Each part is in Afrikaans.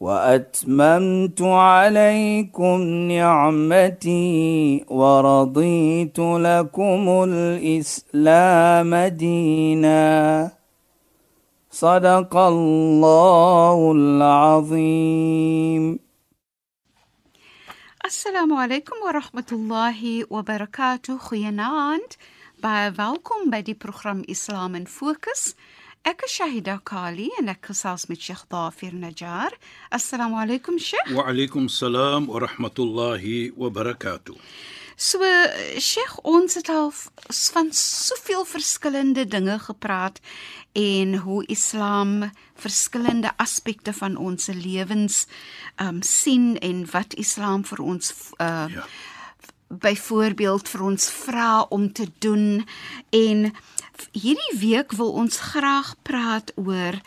وأتممت عليكم نعمتي ورضيت لكم الإسلام دينا. صدق الله العظيم. السلام عليكم ورحمة الله وبركاته. خيانات بعد بدي بروخرم إسلام فوكس Ek is Shahida Kali en ek gesels met Sheikh Dafir Najjar. Assalamu alaykum Sheikh. Wa alaykum salaam wa rahmatullahi wa barakatuh. So Sheikh, ons het al van soveel verskillende dinge gepraat en hoe Islam verskillende aspekte van ons lewens um sien en wat Islam vir ons uh ja. Byvoorbeeld vir ons vra om te doen en hierdie week wil ons graag praat oor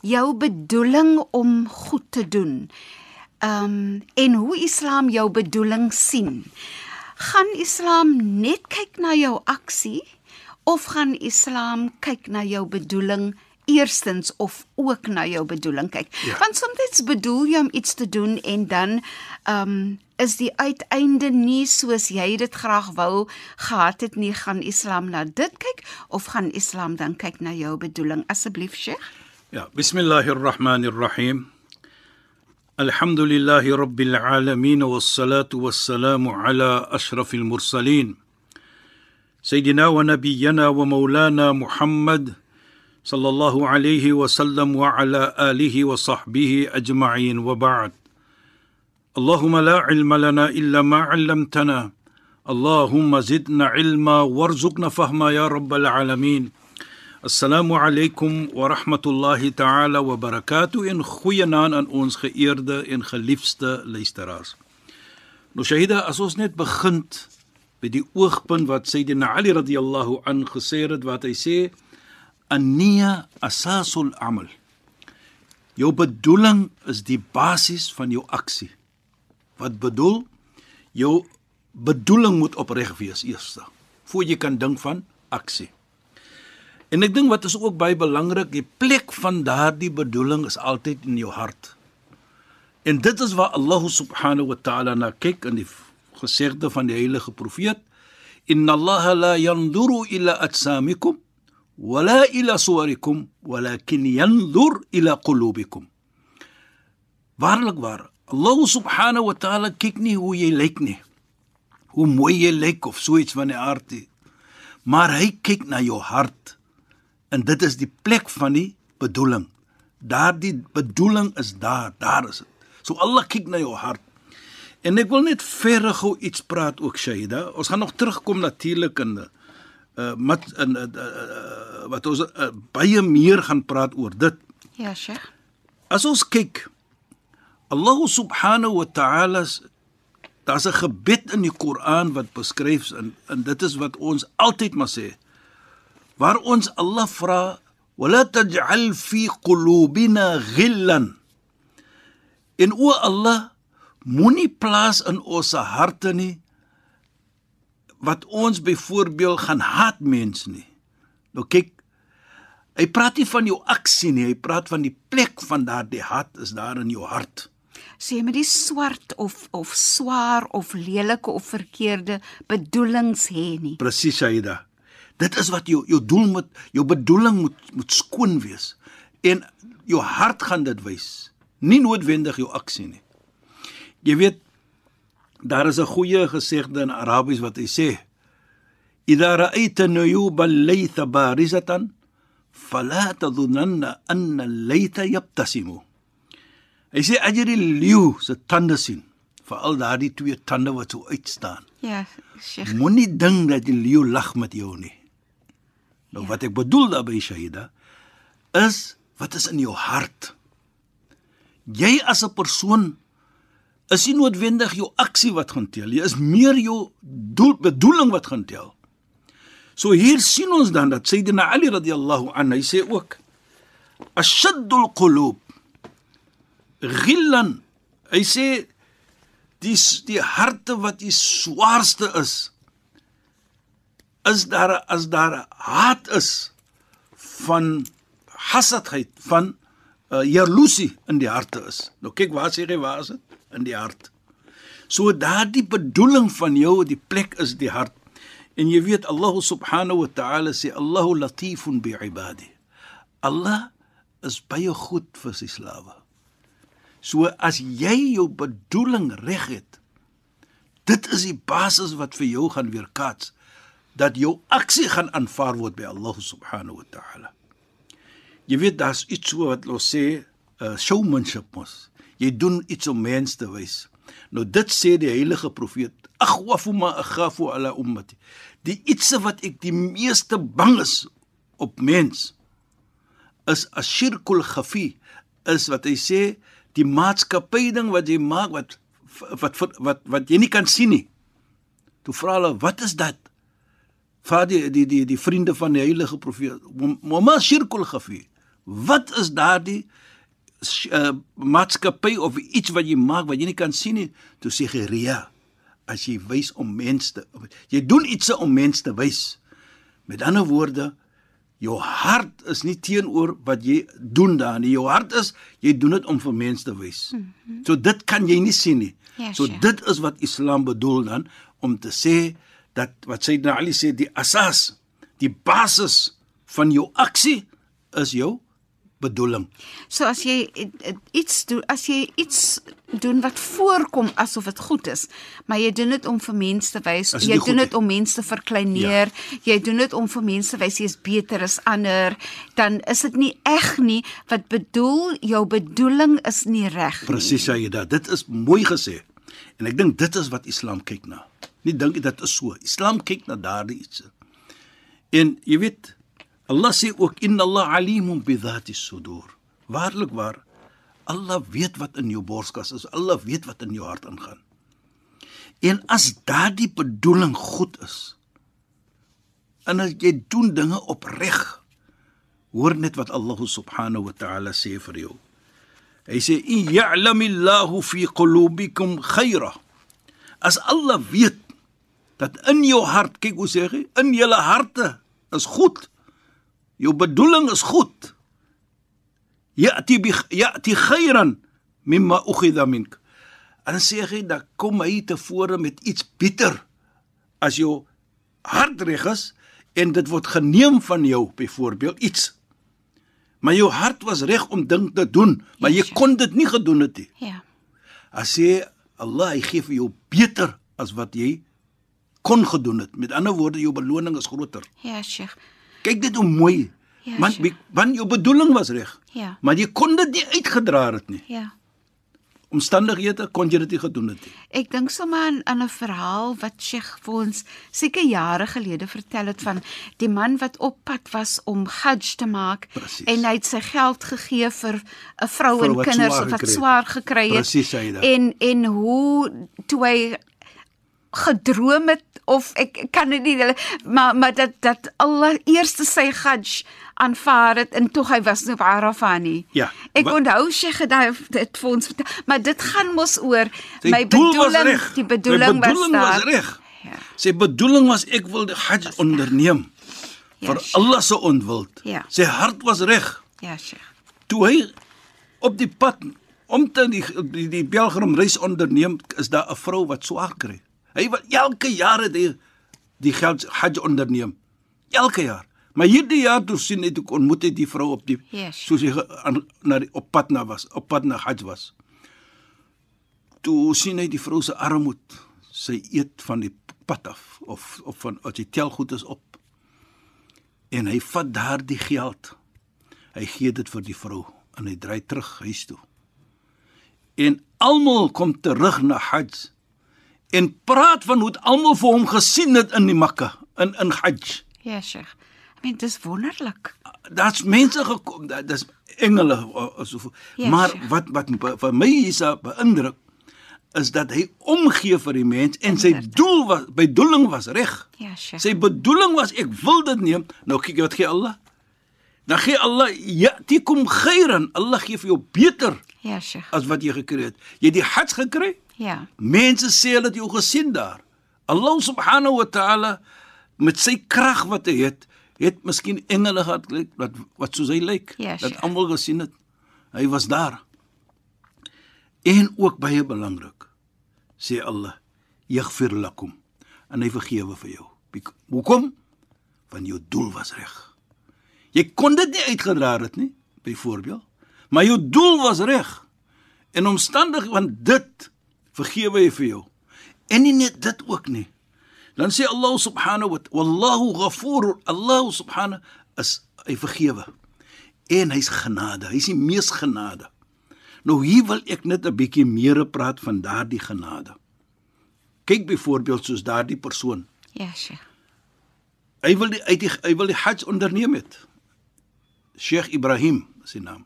jou bedoeling om goed te doen. Um en hoe Islam jou bedoeling sien. Gaan Islam net kyk na jou aksie of gaan Islam kyk na jou bedoeling eerstens of ook na jou bedoeling kyk? Ja. Want soms bedoel jy om iets te doen en dan um is die uiteinde nie soos jy dit graag wou gehad het nie gaan Islam na dit kyk of gaan Islam dan kyk na jou bedoeling asseblief Sheikh Ja bismillahirrahmanirrahim Alhamdulillahi rabbil alamin wassalatu wassalamu ala ashrafil mursalin سيدنا ونبينا ومولانا محمد صلى الله عليه وسلم وعلى آله وصحبه أجمعين وبعد Allahümme la ilme lena illa ma allamtena. Allahümme zidna ilma varzukna fahma ya rabbel alemin. Assalamu alaykum wa rahmatullahi ta'ala wa barakatuh en goeienaand aan ons geëerde en geliefde luisteraars. Nou Shahida, as ons net begin by die oogpunt wat Sayyidina Ali radhiyallahu an gesê het wat hy sê an-niyya asasul amal. Jou bedoeling is die basis van jou aksie. Wat bedoel? Jou bedoeling moet opreg wees eers voor jy kan dink van aksie. En ek dink wat is ook baie belangrik, die plek van daardie bedoeling is altyd in jou hart. En dit is waar Allah subhanahu wa ta'ala na kyk in die gesegde van die heilige profeet, "Inna Allah la yanzuru ila ajsamikum wala ila suwarikum, walakin yanzur ila qulubikum." Waarlik waar, Allah subhanahu wa ta'ala kyk nie hoe jy lyk nie. Hoe mooi jy lyk of so iets van die aard nie. Maar hy kyk na jou hart. En dit is die plek van die bedoeling. Daardie bedoeling is daar, daar is dit. So Allah kyk na jou hart. En ek wil net verder gou iets praat ook Shaida. Ons gaan nog terugkom natuurlik in uh met in uh, uh, wat ons uh, baie meer gaan praat oor dit. Ja, Sheikh. As ons kyk Allah subhanahu wa ta'ala daar's 'n gebed in die Koran wat beskryf en, en dit is wat ons altyd maar sê. Waar ons Allah vra, "Wala taj'al fi qulubina ghillan." En o Allah, moenie plaas in ons harte nie wat ons byvoorbeeld gaan haat mens nie. Nou kyk, hy praat nie van jou aksie nie, hy praat van die plek van daardie haat is daar in jou hart sê met die swart of of swaar of lelike of verkeerde bedoelings hê nie. Presies, Aida. Dit is wat jou jou doel moet jou bedoeling moet moet skoon wees en jou hart gaan dit wys, nie noodwendig jou aksie nie. Jy weet daar is 'n goeie gesegde in Arabies wat hy sê: "Idha ra'aita nuyuba al-laytha barizatan fala tadhunna anna al-laytha yabtasimu." Hy sê as jy die leeu se tande sien, veral daardie twee tande wat so uitstaan. Ja, Sheikh. Moenie dink dat die leeu lag met jou nie. Nou ja. wat ek bedoel daarby Shahida is wat is in jou hart. Jy as 'n persoon is nie noodwendig jou aksie wat gaan tel nie, is meer jou doel bedoeling wat gaan tel. So hier sien ons dan dat Sayyidina Ali radhiyallahu anhu hy sê ook ashaddul qulub ghillan hy sê die die harte wat die swaarste is is daar as daar haat is van hasadheid van uh, jaloesie in die harte is. Nou kyk waar sê hy waar is dit? In die hart. So daardie bedoeling van jou, die plek is die hart. En jy weet Allah subhanahu wa ta'ala sê Allahu latifun bi ibadi. Allah is baie goed vir sy slawe. So as jy jou bedoeling reg het, dit is die basis wat vir jou gaan weerkaats dat jou aksie gaan aanvaar word by Allah subhanahu wa ta'ala. Jy weet daar's iets so wat ons sê, uh, showmanship mos. Jy doen iets om mense te wys. Nou dit sê die heilige profeet, aghwafu ma akhafu ala ummati. Die iets wat ek die meeste bang is op mens is ashirkul khafi is wat hy sê die maatskappy ding wat jy maak wat wat wat wat, wat jy nie kan sien nie. Toe vra hulle, "Wat is dit?" Vra die die die die vriende van die heilige profeet, "Mama shirkul khafi." Wat is daardie uh, maatskappy of iets wat jy maak wat jy nie kan sien nie? Toe sê hy, "Ria." As jy wys om mense jy doen iets om mense te wys. Met ander woorde, Jou hart is nie teenoor wat jy doen daar nie. Jou hart is jy doen dit om vir mense te wys. Mm -hmm. So dit kan jy nie sien nie. Yes, so ja. dit is wat Islam bedoel dan om te sê dat wat Sayyidina Ali sê die asas, die basis van jou aksie is jou bedoeling. So as jy iets doen, as jy iets doen wat voorkom asof dit goed is, maar jy doen dit om vir mense te wys, jy doen dit om mense te verkleineer, ja. jy doen dit om vir mense te wys jy is beter as ander, dan is dit nie eg nie wat bedoel jou bedoeling is nie reg nie. Presies sê jy dit. Dit is mooi gesê. En ek dink dit is wat Islam kyk na. Nie dink dit is so. Islam kyk na daardie iets. En jy weet Allah sê ook inna Allah alimun bi dhati sudur. Waarlik waar Allah weet wat in jou borskas is. Allah weet wat in jou hart aangaan. En as daardie bedoeling goed is, en as jy doen dinge opreg, hoor net wat Allah subhanahu wa ta'ala sê vir jou. Hy sê in ya'lamillahu fi qulubikum khaira. As Allah weet dat in jou hart, kyk hoe sê hy, in julle harte is goed jou bedoeling is goed. Ya'ti bi ya'ti khairan mimma ukhidha mink. En sê hy dat kom hy tevore met iets beter as jou hart reg is en dit word geneem van jou byvoorbeeld iets. Maar jou hart was reg om ding te doen, maar jy kon dit nie gedoen het nie. Ja. As sê Allah, hy gee vir jou beter as wat jy kon gedoen het. Met ander woorde, jou beloning is groter. Ja, Sheikh. Kyk dit hoe mooi. Ja, want want jou bedoeling was reg. Ja. Maar jy kon dit nie uitgedra het nie. Ja. Omstandighede kon jy dit nie gedoen het nie. Ek dink sommer aan, aan 'n verhaal wat Sheikh vir ons seker jare gelede vertel het van die man wat op pad was om Hajj te maak Precies. en hy het sy geld gegee vir 'n vrou en kinders wat swaar gekry het. Presies, hy dit. En en hoe toe hy gedroom het of ek kan dit nie maar maar dat dat allereerste sy hajj aanvaar het en tog hy was Arafah nie. Ja. Ek wat, onthou gedai dit vir ons maar dit gaan mos oor my bedoeling die bedoeling, bedoeling was daar. reg. Ja. Sy bedoeling was ek wil die hajj onderneem ja, vir Allah se ontwild. Ja. Sy hart was reg. Ja, Sheikh. Toe hy op die pad om te die die, die pelgrimreis onderneem is daar 'n vrou wat swaar kry. Hy wil elke jaar die die geld Hajj onderneem. Elke jaar. Maar hierdie jaar toe sien hy toe ontmoet hy die vrou op die yes. soos hy na die op pad na was, op pad na Hajj was. Toe sien hy die vrou se armoed. Sy eet van die pad af of of van as hy tel goed is op. En hy vat daardie geld. Hy gee dit vir die vrou en hy dry terug huis toe. En almal kom terug na Hajj en praat van hoe almal vir hom gesien het in die Mekka in in Hajj. Ja, Sheikh. I mean, dis wonderlik. Daar's mense gekom, dis engele so. Ja, maar sheikh. wat wat vir my is beïndruk is dat hy omgee vir die mens en sy doel was bedoeling was reg. Ja, Sheikh. Sy bedoeling was ek wil dit neem. Nou kyk wat gee Allah? Dan gee Allah yatikum khairan. Allah gee vir jou beter Ja, Sheikh. as wat jy gekry het. Jy het die hajj gekry? Ja. Mense sê hulle het jou gesien daar. Allah subhanahu wa ta'ala met sy krag wat hy het, het miskien engele gehad wat wat soos hy lyk. Ja, dat almal gesien het. Hy was daar. En ook baie belangrik sê Allah yaghfir lakum en hy vergewe vir jou. Hoekom? Want jou doel was reg. Jy kon dit nie uitgedra het nie, byvoorbeeld, maar jou doel was reg. En omstandig van dit vergewe hy vir jou. En nie net dit ook nie. Dan sê Allah subhanahu wa wallahu ghafur. Allah subhanahu is hy vergewe. En hy's genade. Hy's die mees genade. Nou hier wil ek net 'n bietjie meer praat van daardie genade. Kyk byvoorbeeld soos daardie persoon. Ja, Sheikh. Hy wil die uit die hy wil die Hajj onderneem het. Sheikh Ibrahim is sy naam.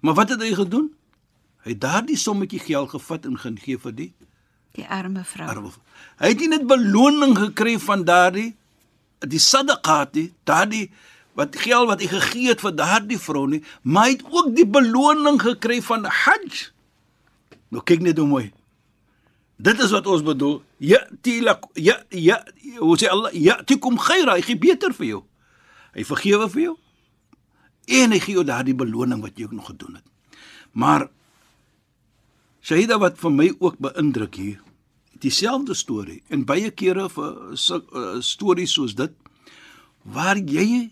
Maar wat het hy gedoen? Hy het daardie sommetjie geld gevat en gegee vir die Die arme vrou. arme. Hy het nie net beloning gekry van daardie die sadaqat nie, daardie wat geld wat hy gegee het vir daardie vrou nie, maar hy het ook die beloning gekry van Hajj. Nou kyk net hoe mooi. Dit is wat ons bedoel. Ja, tilak ja ja, hoe sê Allah, ja, tikum khaira, hy gee beter vir jou. Hy vergewe vir jou. En hy gee jou daardie beloning wat jy ook nog gedoen het. Maar Shahida wat vir my ook beïndruk hier, dieselfde storie en baie kere vir uh, stories soos dit waar jy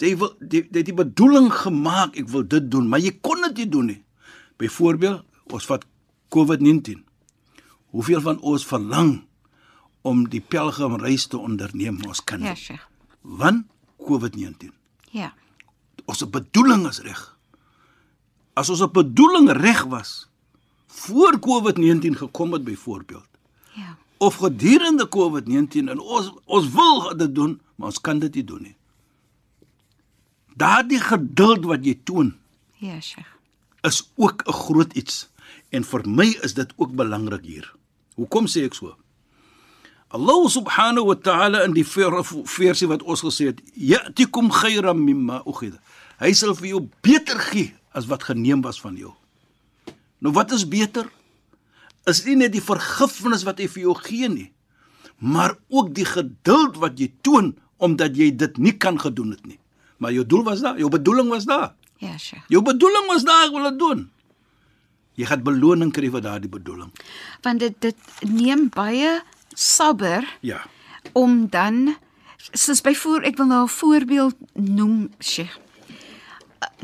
jy wil die, die, die bedoeling gemaak ek wil dit doen, maar jy kon dit nie doen nie. Byvoorbeeld, ons vat COVID-19. Hoeveel van ons verlang om die pelgrimreis te onderneem, ons kan nie. Ja, Sheikh. Want COVID-19. Ja. Ons bedoeling is reg. As ons bedoeling reg was voor COVID-19 gekom het byvoorbeeld Ja. of gedurende COVID-19 en ons ons wil dit doen, maar ons kan dit nie doen nie. Daardie geduld wat jy toon Ja, Sheikh. is ook 'n groot iets en vir my is dit ook belangrik hier. Hoekom sê ek so? Allah subhanahu wa ta'ala in die ver- versie wat ons gesê het, ya'tikum khayran mimma ukhidha. Hy sal vir jou beter gee as wat geneem was van jou. Nou wat is beter? Is nie net die vergifnis wat hy vir jou gee nie, maar ook die geduld wat jy toon omdat jy dit nie kan gedoen het nie. Maar jou doel was daar, jou bedoeling was daar. Ja, Sheikh. Jou bedoeling was daar ek wil dit doen. Jy gaan beloning kry vir daardie bedoeling. Want dit dit neem baie sabber Ja. om dan soos byvoorbeeld ek wil nou 'n voorbeeld noem, Sheikh.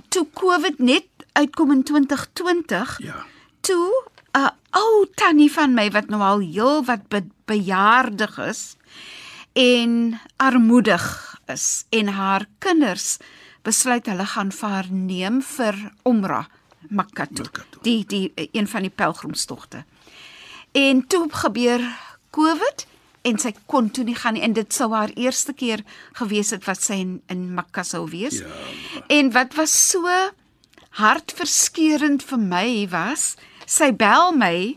Toe COVID net uitkom in 2020, Ja. toe 'n ou tannie van my wat nou al heel wat be bejaardig is en armoedig is en haar kinders besluit hulle gaan vir haar neem vir. Mekka toe. Die die een van die pelgrimstogte. En toe gebeur COVID en sy kon toe nie gaan nie en dit sou haar eerste keer gewees het wat sy in, in Mekka sou wees. Ja. En wat was so hartverskeurend vir my was, sy bel my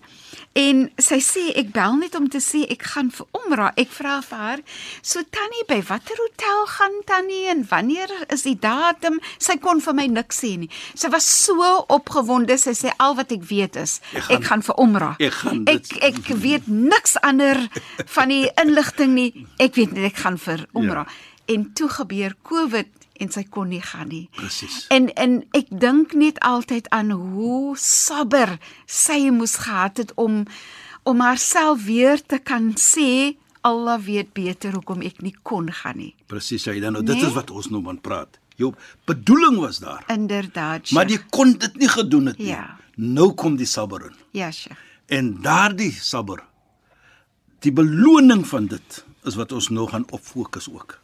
en sy sê ek bel net om te sê ek gaan vir Omra. Ek vra vir haar, "So Tannie, by watter hotel gaan Tannie en wanneer is die datum?" Sy kon vir my niks sê nie. Sy was so opgewonde. Sy sê al wat ek weet is Ek ek gaan- gaan, vir Omra. ek gaan ek dit- ek weet niks ander van die inligting nie. Ek weet net ek gaan vir Omra. Ja. En toe gebeur COVID en sy kon nie gaan nie. Presies. En en ek dink net altyd aan hoe sabber sy moes gehad het om om haarself weer te kan sê Allah weet beter hoekom ek nie kon gaan nie. Presies, hy dan nou dit Nee? is wat ons nou van praat. Jou bedoeling was daar, Inderdaad. maar jy kon dit nie gedoen het nie. Ja. Nou kom die sabber in. Ja, Sheikh. En daardie sabber die beloning van dit is wat ons nou gaan op fokus ook.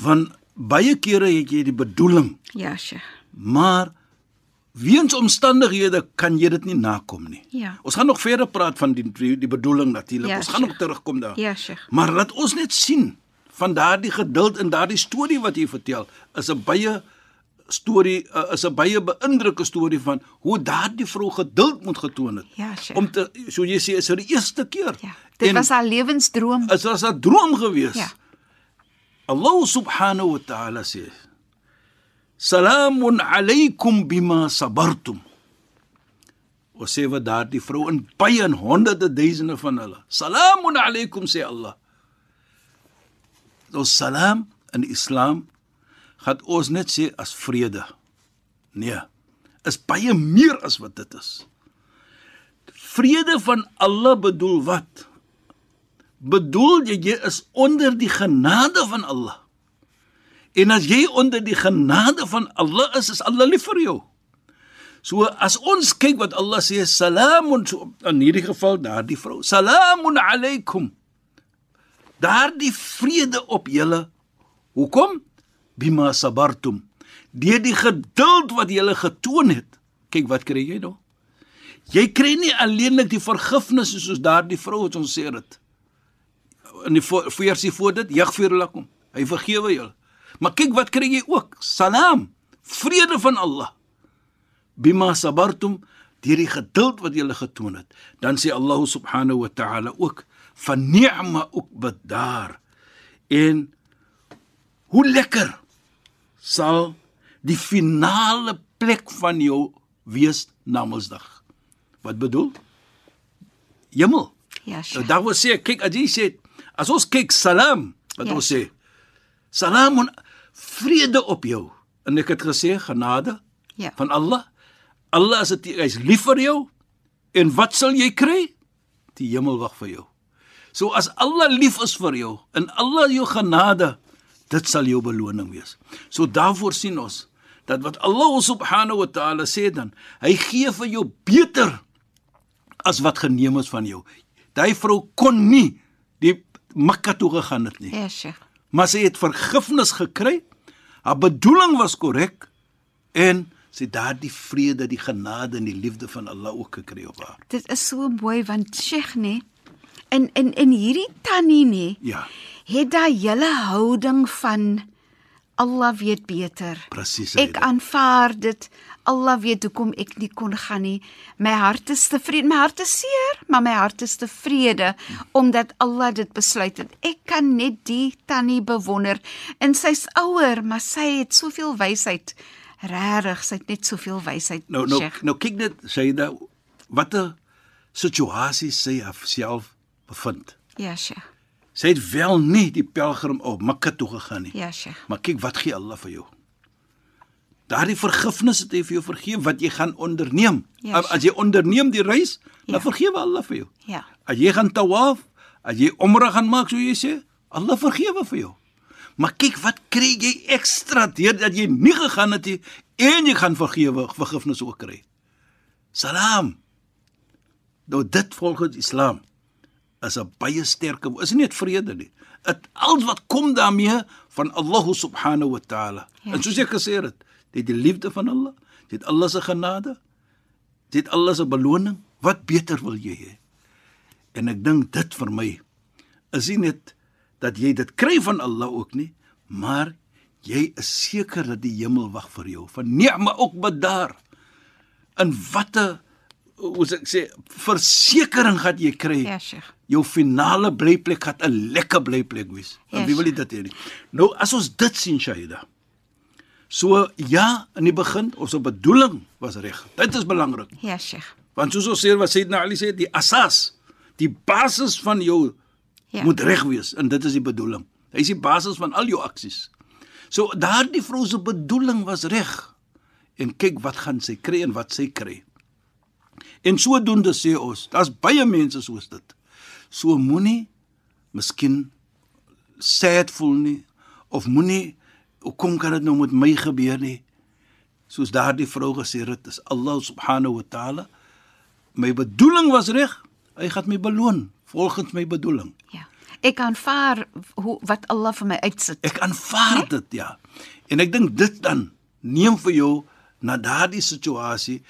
Want baie kere het jy die bedoeling, Ja, Sheikh. maar weens omstandighede kan jy dit nie nakom nie. Ja. Ons gaan nog verder praat van die die, die bedoeling natuurlik. Ja, ons gaan nog terugkom daar. Ja, Sheikh. Maar laat ons net sien van daardie geduld en daardie storie wat jy vertel is 'n baie storie uh, is 'n baie beïndrukkende storie van hoe daardie vrou geduld moet getoon het. Ja, Sheikh. Om te so jy sê is dit die eerste keer. Ja. Dit En was haar lewensdroom. is as 'n droom gewees. Ja. Allah subhanahu wa ta'ala sê: "Salamun alaykum bima sabartum." Ons sê wat daardie vrou in baie en honderde duisende van hulle. Salamun alaykum sê Allah. Ons salam in Islam gaan ons net sê as vrede. Nee. Is baie meer as wat dit is. Vrede van Allah bedoel wat? Bedoel jy jy is onder die genade van Allah. En as jy onder die genade van Allah is, is Allah lief vir jou. So as ons kyk wat Allah sê, salamun so, in hierdie geval daardie vrou, salamun alaykum. Daardie vrede op julle. Hoekom? Bima sabartum. Deur die geduld wat julle getoon het. Kyk wat kry jy nou? Jy kry nie alleenlik die vergifnis soos daardie vrou wat ons sê dit. In die versie voor dit, yaghfir lakum. Hy vergewe julle. Maar kyk wat kry jy ook? Salam. Vrede van Allah bima sabartum deur die geduld wat julle getoon het dan sê Allah subhanahu wa ta'ala ook van ni'ma ook bedaar en hoe lekker sal die finale plek van jou wees na Mondsdag wat bedoel hemel Ja, nou Sheikh. daar wil sê kyk as jy sê as ons kyk salam wat Ja. ons sê salam en vrede op jou en ek het gesê genade Ja. van Allah. Allah is dit hy's lief vir jou en wat sal jy kry? Die hemel wag vir jou. So as Allah lief is vir jou en Allah jou genade, dit sal jou beloning wees. So daarvoor sien ons dat wat Allah subhanahu wa ta'ala sê dan, hy gee vir jou beter as wat geneem is van jou. Daai vrou kon nie Mekka toe gegaan het nie Ja, Sheikh. maar sy het vergifnis gekry. Haar bedoeling was korrek en sy het daardie vrede, die genade en die liefde van Allah ook gekry op haar. Dit is so mooi want Sheikh nê in in in hierdie tannie nê Ja, het daai hele houding van Allah weet beter. presies. Ek aanvaar dit. Allah weet hoekom ek nie kon gaan nie. My hart is tevrede. My hart is seer, maar my hart is tevrede omdat Allah dit besluit het. Ek kan net die tannie bewonder. En sy's ouer, maar sy het soveel wysheid. Regtig, sy het net soveel wysheid. Nou nou Sheikh. nou kyk net Saida watter situasie sy haarself bevind. Ja, Sheikh. Sy het wel nie die pelgrim op Mekka toe gegaan nie. Ja, Sheikh. Maar kyk wat gee Allah vir jou. Daardie vergifnis het hy vir jou vergeef wat jy gaan onderneem. Ja, as jy onderneem die reis, dan Ja. vergewe Allah vir jou. Ja. As jy gaan tawaf, as jy omra gaan maak, so jy sê, Allah vergewe vir jou. Maar kyk wat kry jy ekstra deurdat jy nie gegaan het nie en jy gaan vergewe, vergifnis ook kry. Salam. Nou dit volgens Islam is 'n baie sterke is nie net vrede nie. Dit al wat kom daarmee van Allah subhanahu wa taala. Ja. En soos ek gesê het, dit die liefde van Allah, dit Allah se genade, dit Allah se beloning. Wat beter wil jy hê? En ek dink dit vir my is nie net dat jy dit kry van Allah ook nie, maar jy is seker dat die hemel wag vir jou. Van ni'ma ook bedaar. In watter hoe ek sê versekering gaan jy kry? Ja, Sheikh. jou finale blyplek gaan 'n lekker blyplek wees. En Ja, wie wil jy dit hê nie? Nou as ons dit sien Shahida. So ja, in die begin ons bedoeling was reg. Dit is belangrik. Ja, Sheikh. Want soos ons sê wat Sayyidina Ali sê, die asas, die basis van jou Ja. moet reg wees en dit is die bedoeling. Hy is die basis van al jou aksies. So daardie vrou se bedoeling was reg. En kyk wat gaan sy kry en wat sy kry. En sodoende sê ons, daar's baie mense soos dit. So moenie miskien sad voel nie of moenie hoekom kan dit nou met my gebeur nie? Soos daardie vrou gesê het, is Allah subhanahu wa taala my bedoeling was reg. Hy gaan my beloon volgens my bedoeling. Ja. Ek aanvaar hoe wat Allah vir my uitsit. Ek aanvaar dit, ja. En ek dink dit dan neem vir jou na daardie situasie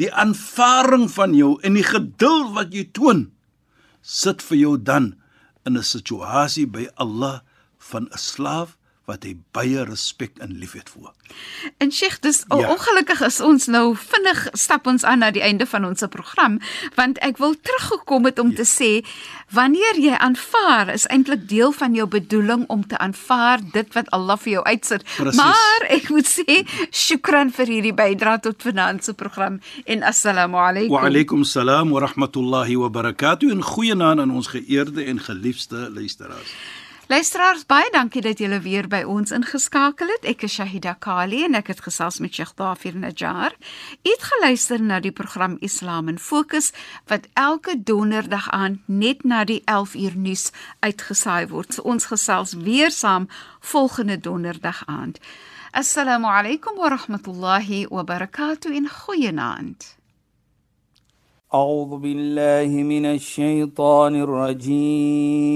die aanvaring van jou en die geduld wat jy toon sit vir jou dan in 'n situasie by Allah van 'n slaaf wat hy baie respek en liefhet voor. En Sheikh, dis Ja. ongelukkig is ons nou vinnig stap ons aan na die einde van ons program, want ek wil teruggekom het om ja. te sê wanneer jy aanvaar is eintlik deel van jou bedoeling om te aanvaar dit wat Allah vir jou uitsit. Presies. Maar ek moet sê shukran vir hierdie bydrae tot vanaand se program en assalamu alaykum. Wa alaykum salaam wa rahmatullahi wa barakatuh en goeienaand aan ons geëerde en geliefde luisteraars. Luisteraars, baie dankie dat julle weer by ons ingeskakel het. Ek is Shahida Kali en ek het gesels met Sheikh Dafir Najjar. U het geluister na die program Islam in Fokus wat elke donderdag aand net na die 11 uur nuus uitgesaai word. So ons gesels weer saam volgende donderdag aand. Assalamu alaykum wa rahmatullahi wa barakatuh in goeienaand. أعوذ بالله من الشيطان الرجيم